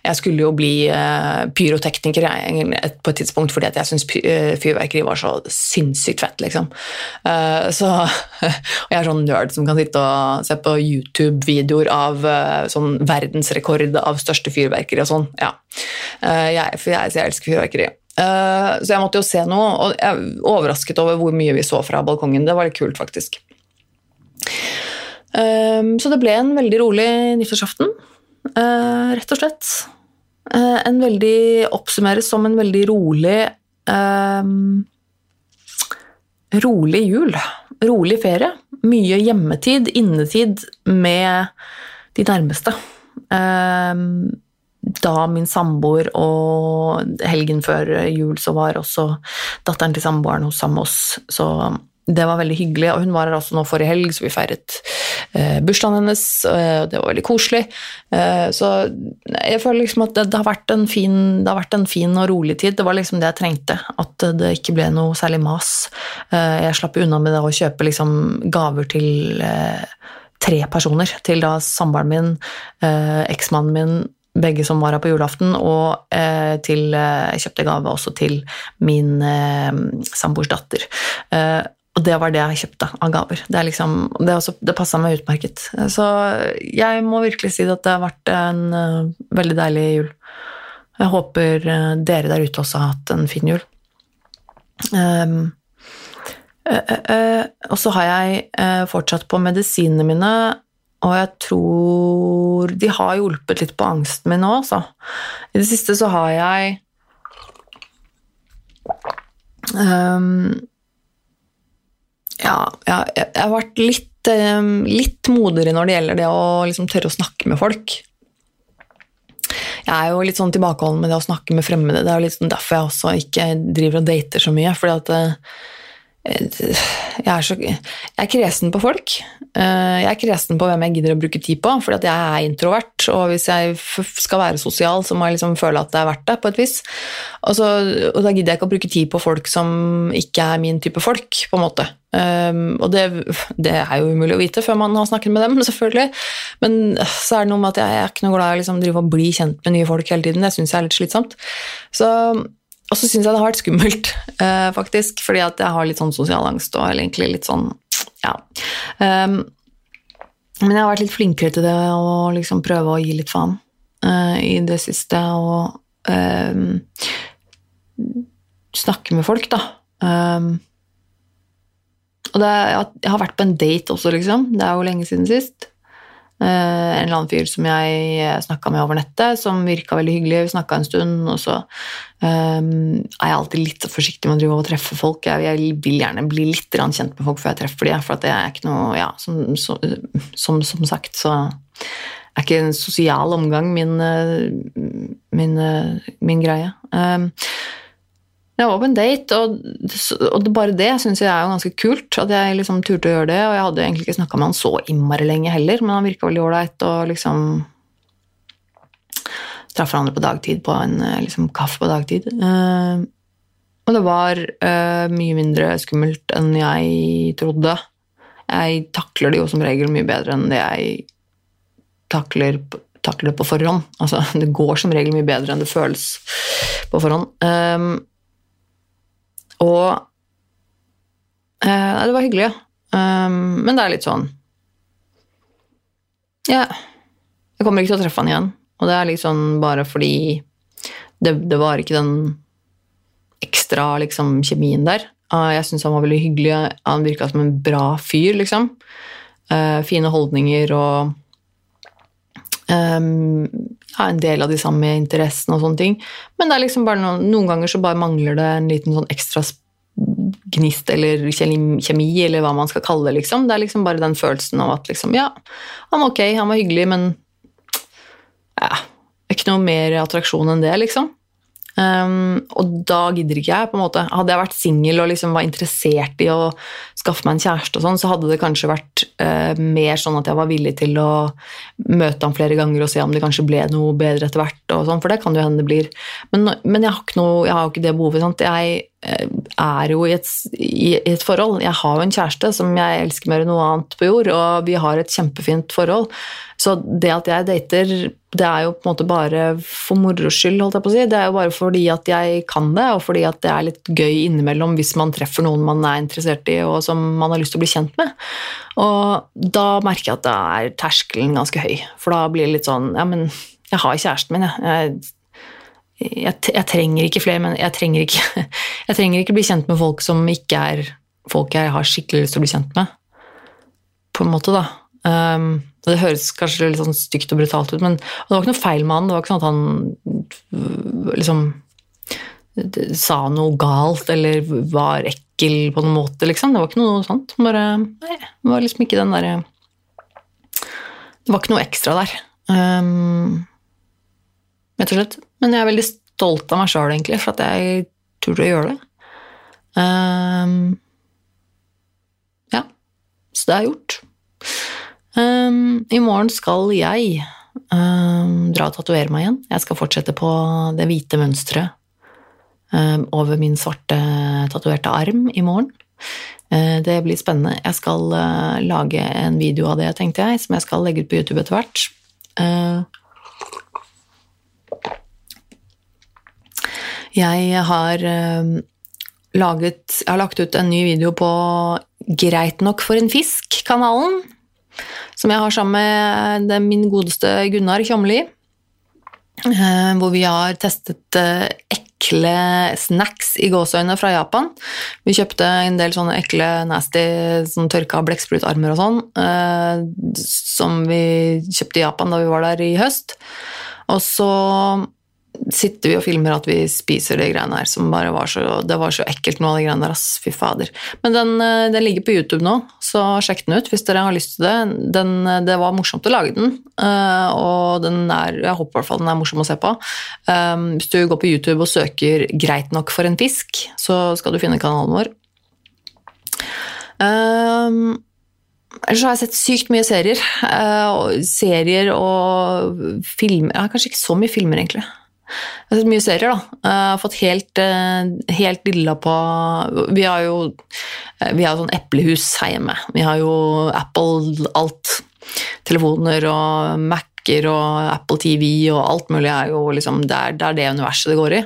Jeg skulle jo bli uh, pyrotekniker jeg, på et tidspunkt fordi jeg syntes eh, fyrverkeri var så sinnssykt fett, liksom. Eh, så, og jeg er sånn nerd som kan sitte og se på YouTube-videoer av eh, sånn verdensrekord av største fyrverkeri og sånn. Ja. Jeg, for jeg, jeg elsker fyrverkeri. Så jeg måtte jo se noe, og jeg er overrasket over hvor mye vi så fra balkongen. Det var litt kult, faktisk. Så det ble en veldig rolig nyttårsaften, rett og slett. Eh, en veldig Oppsummeres som en veldig rolig um, Rolig jul. Rolig ferie. Mye hjemmetid, innetid med de nærmeste. Um, da min samboer og helgen før jul så var også datteren til samboeren hos sammen oss. Så det var veldig hyggelig, og hun var her også nå forrige helg, så vi feiret eh, bursdagen hennes, eh, og det var veldig koselig. Eh, så jeg føler liksom at det, det, har fin, det har vært en fin og rolig tid. Det var liksom det jeg trengte, at det ikke ble noe særlig mas. Eh, jeg slapp unna med det å kjøpe liksom gaver til eh, tre personer, til da samboeren min, eh, eksmannen min, begge som var her på julaften, og eh, til, jeg kjøpte gave også til min eh, samboers datter. Eh, og det var det jeg kjøpte av gaver. Det, liksom, det, det passa meg utmerket. Så jeg må virkelig si at det har vært en uh, veldig deilig jul. Jeg håper uh, dere der ute også har hatt en fin jul. Um, uh, og så har jeg fortsatt på medisinene mine, og jeg tror de har hjulpet litt på angsten min nå, altså. I det siste så har jeg um, ja, ja, jeg har vært litt, ehm, litt modigere når det gjelder det å liksom tørre å snakke med folk. Jeg er jo litt sånn tilbakeholden med det å snakke med fremmede. Det er jo litt sånn derfor jeg også ikke driver og dater så mye. fordi at eh, jeg er, så, jeg er kresen på folk. Eh, jeg er kresen på hvem jeg gidder å bruke tid på, fordi at jeg er introvert. Og hvis jeg skal være sosial, så må jeg liksom føle at det er verdt det, på et vis. Og, så, og da gidder jeg ikke å bruke tid på folk som ikke er min type folk, på en måte. Um, og det, det, er jo umulig å vite før man har snakket med dem, selvfølgelig. Men så er det noe med at jeg er ikke noe glad i å liksom, drive bli kjent med nye folk hele tiden. Det syns jeg er litt slitsomt. Så og så syns jeg det har vært skummelt, uh, faktisk, fordi at jeg har litt sånn sosial angst og egentlig litt sånn Ja. Um, men jeg har vært litt flinkere til det å liksom prøve å gi litt faen uh, i det siste og um, snakke med folk, da. Um, og det, jeg har vært på en date også, liksom. Det er jo lenge siden sist. Uh, en eller annen fyr som jeg eh, snakka med over nettet, som virka veldig hyggelig. Vi snakka en stund, og så um, er jeg alltid litt forsiktig med å drive og treffe folk. Jeg, jeg, vil gjerne bli litt kjent med folk før jeg treffer dem, for det er ikke noe Ja, som, så, som, som, sagt, så er ikke en sosial omgang min, min, min greie. Um, jeg var på en date, og, og bare det syns jeg er jo ganske kult. At jeg liksom turte å gjøre det. Og jeg hadde egentlig ikke snakka med han så innmari lenge heller, men han virka veldig ålreit. Og liksom traff hverandre på dagtid på en eh, liksom, kaffe på dagtid. Uh, og det var uh, mye mindre skummelt enn jeg trodde. Jeg takler det jo som regel mye bedre enn det jeg takler takler på forhånd. Altså, det går som regel mye bedre enn det føles på forhånd. Um, og eh, det var hyggelig, ja. Um, men det er litt sånn Ja, jeg kommer ikke til å treffe han igjen. Og det er liksom bare fordi det, det var ikke den ekstra liksom, kjemien der. Uh, jeg syns han var veldig hyggelig. Han virka som en bra fyr, liksom. Uh, fine holdninger og um, ja, en del av de samme interessene og sånne ting. Men det er liksom bare noen, noen ganger så bare mangler det en liten sånn ekstra gnist eller kjemi, eller hva man skal kalle det. liksom. Det er liksom bare den følelsen av at liksom, ja, han var ok, han var hyggelig, men ja, ikke noe mer attraksjon enn det, liksom. Um, og da gidder ikke jeg. på en måte. Hadde jeg vært singel og liksom var interessert i å skaffe meg en kjæreste, og sånn, så hadde det kanskje vært uh, mer sånn at jeg var villig til å møte ham flere ganger og se om det kanskje ble noe bedre etter hvert. og sånn, For det kan jo hende det blir. Men, men jeg, har noe, jeg, har jo ikke det behovet. Sant? Jeg er jo i et, i et, forhold. Jeg har jo en kjæreste som jeg elsker mer enn noe annet på jord, og vi har et kjempefint forhold. Så det at jeg dater, det er jo på en måte bare for moro skyld, holdt jeg på å si. Det er jo bare fordi at jeg kan det, og fordi at det er litt gøy innimellom hvis man treffer noen man er interessert i, og som man har lyst til å bli kjent med. Og da merker jeg at da er terskelen ganske høy, for da blir det litt sånn Ja, men jeg har kjæresten min, jeg. Jeg, jeg, trenger ikke flere, men jeg trenger ikke, jeg trenger ikke bli kjent med folk som ikke er folk jeg har skikkelig lyst til å bli kjent med. På en måte, da. Um, det høres kanskje litt sånn stygt og brutalt ut, men det var ikke noe feil med han. Det var ikke sånn at han liksom sa noe galt eller var ekkel på noen måte, liksom. Det var ikke noe sånt. Bare, nei, det var liksom ikke den derre Det var ikke noe ekstra der. Um, rett og slett. Men jeg er veldig stolt av meg sjøl, egentlig, for at jeg turte å gjøre det. Um, ja. Så det er gjort. Um, I morgen skal jeg um, dra og tatovere meg igjen. Jeg skal fortsette på det hvite mønsteret over min svarte tatoverte arm i morgen. Uh, det blir spennende. Jeg skal uh, lage en video av det, tenkte jeg, som jeg skal legge ut på YouTube etter hvert. Uh, jeg har laget Jeg har lagt ut en ny video på Greit nok for en fisk-kanalen som jeg har sammen med min godeste Gunnar Kjomli. Eh, hvor vi har testet eh, ekle snacks i gåseøyne fra Japan. Vi kjøpte en del sånne ekle, nasty sånn tørka blekksprutarmer og sånn, eh, som vi kjøpte i Japan da vi var der i høst. Og så sitter vi og filmer at vi spiser de greiene her som bare var så Det var så ekkelt, av de greiene der, ass. Fy fader. Men den, eh, den, ligger på YouTube nå, så sjekk den ut hvis dere har lyst til det. Den, eh, det var morsomt å lage den, eh, og den er Jeg håper i hvert fall den er morsom å se på. Hvis du går på YouTube og søker 'Greit nok for en fisk', så skal du finne kanalen vår. Um, Ellers har jeg sett sykt mye serier. Serier og filmer ja, Kanskje ikke så mye filmer, egentlig. Mye serier, da. Jeg har fått helt, eh, helt dilla på Vi har jo eh, vi har sånn eplehus her hjemme. Vi har jo Apple alt. Telefoner og Mac-er og Apple TV og alt mulig er jo liksom Det er det, er det universet det går i.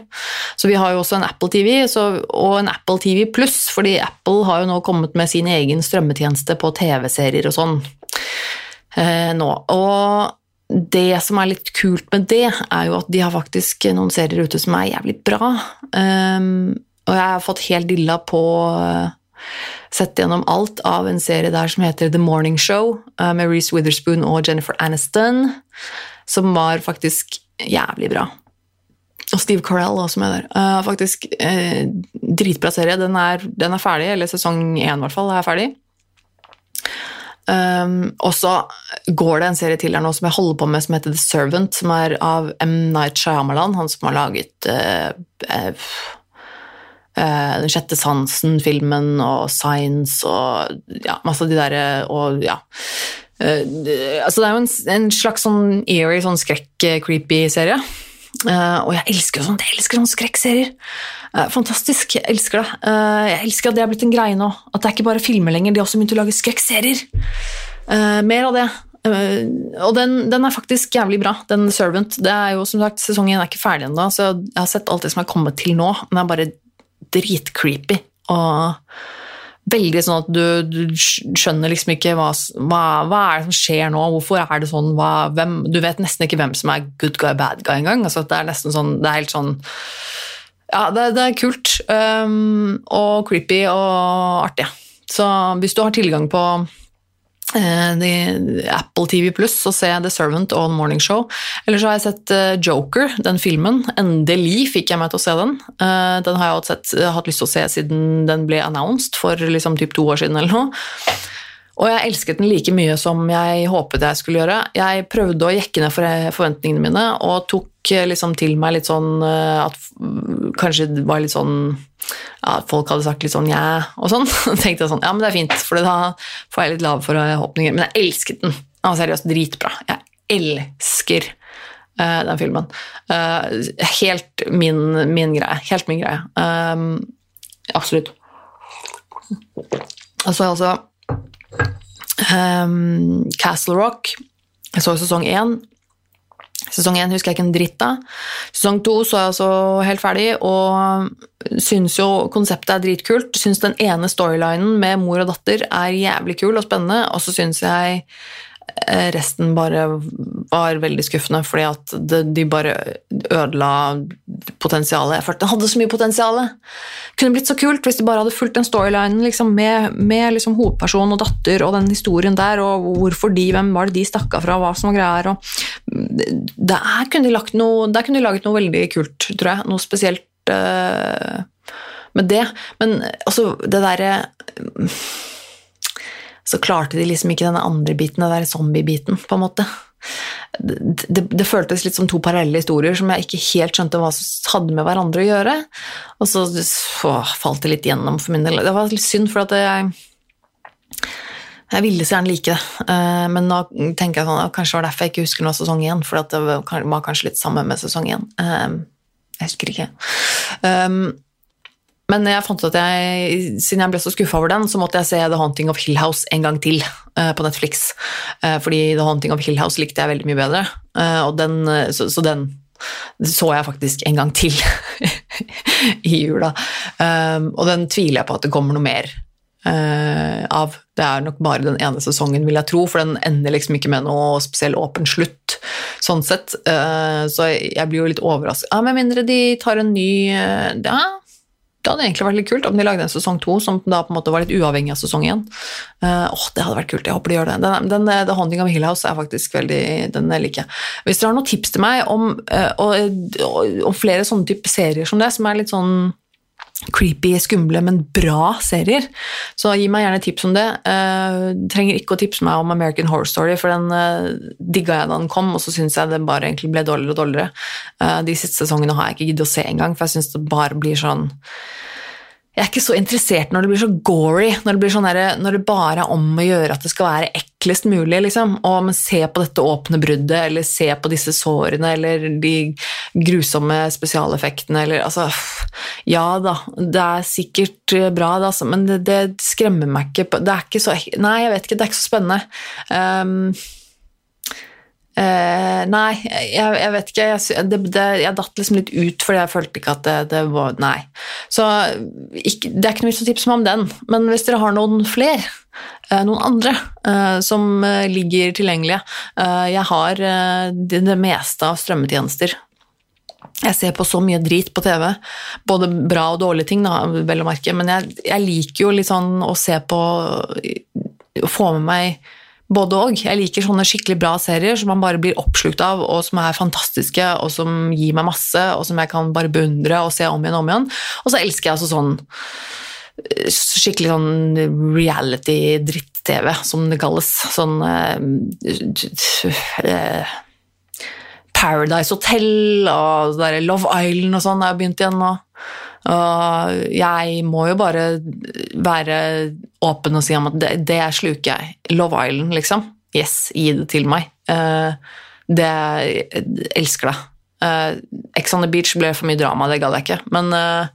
Så vi har jo også en Apple TV så, og en Apple TV pluss, fordi Apple har jo nå kommet med sin egen strømmetjeneste på TV-serier og sånn eh, nå. Og det som er litt kult med det, er jo at de har faktisk noen serier ute som er jævlig bra. Um, og jeg har fått helt dilla på uh, Sett gjennom alt av en serie der som heter The Morning Show, uh, med Reece Witherspoon og Jennifer Aniston, som var faktisk jævlig bra. Og Steve Carell også med der. Uh, faktisk dritbra serie. Den er, den er ferdig, eller sesong én i hvert fall er ferdig. Um, og så går det en serie til her nå som jeg holder på med, som heter The Servant, som er av M. Night Shyamalan, han som har laget uh, uh, uh, Den sjette sansen-filmen og Science og ja, masse av de derre og ja. altså det er jo en, en slags sånn eerie, sånn skrekk-creepy serie. og jeg elsker sånt, jeg elsker sånne skrekkserier. Uh, fantastisk. Jeg elsker det. Uh, jeg elsker at det er blitt en greie nå. At det er ikke bare filmer lenger, de har også begynt å lage skrekkserier. Uh, mer av det. Øh, og den, den, er faktisk jævlig bra, den Servant. Det er jo som sagt, Sesongen er ikke ferdig ennå, så jeg har sett alt det som er kommet til nå, men det er bare dritcreepy. Og veldig sånn at du, du skjønner liksom ikke hva, hva, hva, er det som skjer nå, hvorfor er det sånn, hva, hvem, Du vet nesten ikke hvem som er good guy, bad guy engang. Altså, det er nesten sånn, det er helt sånn Ja, det, det er kult um, og creepy og artig. Så hvis du har tilgang på eh, Apple TV Pluss og se The Servant og The Morning Show. Eller så har jeg sett eh, Joker, den filmen. Endelig fikk jeg meg til å se den. Eh, den har jeg hatt lyst til å se siden den ble announced for liksom typ to år siden eller noe. Og jeg elsket den like mye som jeg håpet jeg skulle gjøre. Jeg prøvde å jekke ned forventningene mine og tok liksom til meg litt sånn at kanskje det var litt sånn ja, folk hadde sagt litt sånn ja og sånn. Og tenkte jeg sånn, ja, men det er fint, for da får jeg litt lave forhåpninger. Men jeg elsket den. Den var seriøst dritbra. Jeg elsker uh, den filmen. Helt min, min, greie. Helt min greie. Um, absolutt. Og så altså um, Castle Rock. Jeg så sesong én. Sesong én husker jeg ikke en dritt av. Sesong to så jeg altså helt ferdig, og syns jo konseptet er dritkult. Syns den ene storylinen med mor og datter er jævlig kul og spennende, og så syns jeg resten bare var veldig skuffende, fordi at de bare ødela potensialet. Jeg følte den hadde så mye potensial. Kunne blitt så kult hvis de bare hadde fulgt den storylinen liksom, med, med liksom, hovedperson og datter og den historien der, og hvorfor de, hvem var det de stakk av fra, hva som var greier. Og der kunne de lagt noe, der kunne de laget noe veldig kult, tror jeg. Noe spesielt uh, med det. Men altså, det derre uh, så klarte de liksom ikke den andre biten, den der zombie-biten, på en måte. Det, det, det, føltes litt som to parallelle historier som jeg ikke helt skjønte hva som hadde med hverandre å gjøre. Og så å, falt det litt gjennom for min del. Det var litt synd, for at jeg jeg ville så gjerne like det, eh, men nå tenker jeg sånn kanskje det var derfor jeg ikke husker noe sesong én, for det var kanskje litt sammen med sesong én. Eh, jeg husker ikke. Men jeg fant ut at jeg, siden jeg ble så skuffa over den, så måtte jeg se The Haunting of Hill House en gang til uh, på Netflix. Uh, fordi The Haunting of Hill House likte jeg veldig mye bedre, uh, den, så, så, den så jeg faktisk en gang til i jula. Um, og den tviler jeg på at det kommer noe mer av. Det er nok bare den ene sesongen, vil jeg tro, for den ender liksom ikke med noe spesiell åpen slutt. Sånn sett. så jeg blir jo litt overrasket. Ja, med mindre de tar en ny Ja, det hadde egentlig vært litt kult om de lagde en sesong to som da på en måte var litt uavhengig av sesong én. Uh, oh, det hadde vært kult, jeg håper de gjør det. Den, den, The Haunting of Hill House er faktisk veldig Den liker jeg. Hvis dere har noen tips til meg om, uh, og, og, og, flere sånne type serier som det, som er litt sånn creepy, skumle, men bra serier. Så gi meg gjerne tips om det. Uh, trenger ikke å tipse meg om American Horror Story, for den uh, digga jeg da den kom, og så syns jeg det bare egentlig ble dårligere og dårligere. Uh, de siste sesongene har jeg ikke giddet å se engang, for jeg syns det bare blir sånn jeg er ikke så interessert når det blir så gory, når det, sånn der, når det bare er om å gjøre at det skal være eklest mulig. Liksom. Og, men se på dette åpne bruddet, eller se på disse sårene, eller de grusomme spesialeffektene, eller altså Ja da, det er sikkert bra, det, altså, men det, det, skremmer meg ikke. Det er ikke så Nei, jeg vet ikke, det er ikke så spennende. Um, Uh, nei, jeg, jeg, vet ikke. Jeg, det, det, jeg, datt liksom litt ut fordi jeg følte ikke at det, det var Nei. Så ikke, det er ikke noe vits å tipse meg om den. Men hvis dere har noen flere, uh, noen andre, uh, som ligger tilgjengelige Jeg har det, det, meste av strømmetjenester. Jeg ser på så mye drit på TV, både bra og dårlige ting, da, vel å merke, men jeg, jeg liker jo litt sånn å se på Å få med meg både og. Jeg liker sånne skikkelig bra serier som man bare blir oppslukt av, og som er fantastiske, og som gir meg masse, og som jeg kan bare beundre og se om igjen og om igjen. Og så elsker jeg altså sånn eh, skikkelig sånn reality-dritt-TV, som det kalles. Sånn uh, uh, Paradise Hotel og Love Island og sånn har jeg begynt igjen nå. Og jeg må jo bare være åpen og si om at det, det sluker jeg. Love Island, liksom. Yes, gi det til meg. Uh, det jeg elsker det. Uh, Ex on the Beach ble for mye drama, det gadd jeg ikke. Men uh,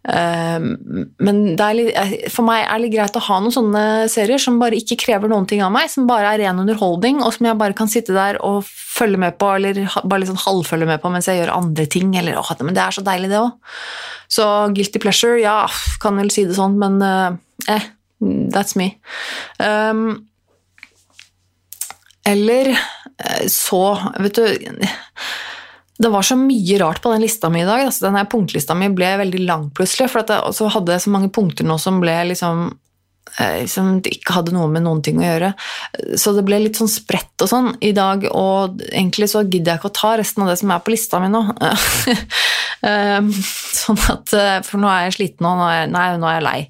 men litt, for meg er det greit å ha noen sånne serier som bare ikke krever noen ting av meg, som bare er ren underholdning, og som jeg bare kan sitte der og følge med på, eller bare sånn halvfølge med på mens jeg gjør andre ting. Eller, åh, men det er så deilig, det òg. Så guilty pleasure, ja, kan vel si det sånn, men eh, that's me. Um, eller så Vet du det var så mye rart på den lista mi i dag. Altså, denne punktlista mi ble veldig lang plutselig. For jeg hadde så mange punkter nå som ble liksom eh, som ikke hadde noe med noen ting å gjøre. Så det ble litt sånn spredt og sånn i dag, og egentlig så gidder jeg ikke å ta resten av det som er på lista mi nå. Ehm, sånn at, eh, For nå er jeg sliten, og nå er, nei, nå er jeg lei.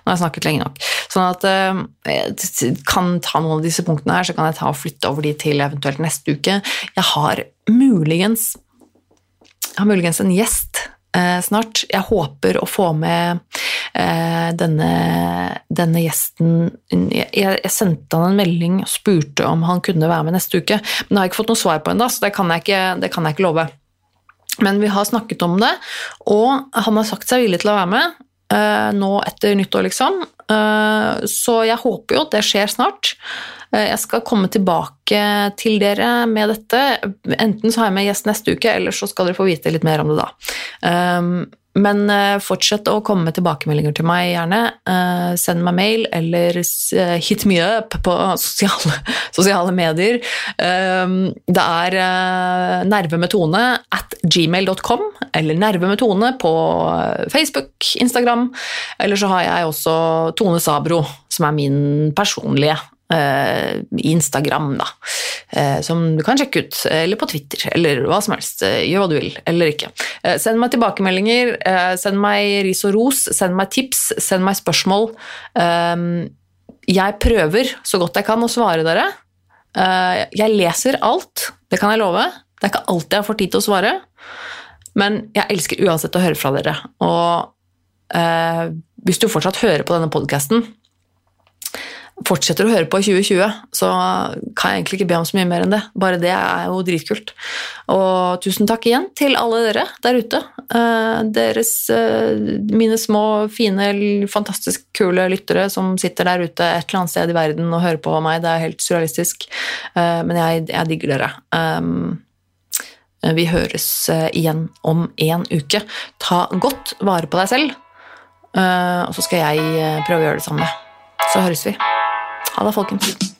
Nå har jeg snakket lenge nok. Sånn at eh, jeg kan ta noen av disse punktene her, så kan jeg ta og flytte over de til eventuelt neste uke. Jeg har muligens jeg har muligens en gjest eh, snart. Jeg håper å få med eh, denne, denne, gjesten jeg, jeg, sendte han en melding og spurte om han kunne være med neste uke, men jeg har ikke fått noe svar på ennå, så det kan, ikke, det kan jeg ikke love. Men vi har snakket om det, og han har sagt seg villig til å være med eh, nå etter nyttår, liksom. Eh, så jeg håper jo at det skjer snart. Eh, jeg skal komme tilbake til dere med dette. Enten så har jeg med gjest neste uke, eller så skal dere få vite litt mer om det da. Men eh, fortsett å komme med tilbakemeldinger til meg, gjerne. Send meg mail, eller hit me up på sosiale, sosiale medier. Um, det er nervemetone at gmail.com, eller nervemetone på Facebook, Instagram. Eller så har jeg også Tone Sabro, som er min personlige Eh, Instagram, da, eh, som du kan sjekke ut, eller på Twitter, eller hva som helst. Eh, gjør hva du vil, eller ikke. Send meg tilbakemeldinger, send meg ris og ros, send meg tips, send meg spørsmål. Jeg prøver så godt jeg kan å svare dere. Jeg leser alt, det kan jeg love. Det er ikke alltid jeg får tid til å svare, men jeg elsker uansett å høre fra dere. Og hvis du fortsatt hører på denne podkasten, fortsetter å høre på i 2020, så kan jeg egentlig ikke be om så mye mer enn det. Bare det er jo dritkult. Og tusen takk igjen til alle dere der ute. Eh, deres, eh, mine små, fine, fantastisk kule lyttere som sitter der ute et eller annet sted i verden og hører på meg. Det er helt surrealistisk. Eh, men jeg, jeg digger dere. Vi høres igjen om en uke. Ta godt vare på deg selv, og så skal jeg prøve å gjøre det samme. Så høres vi. Ha det, folkens.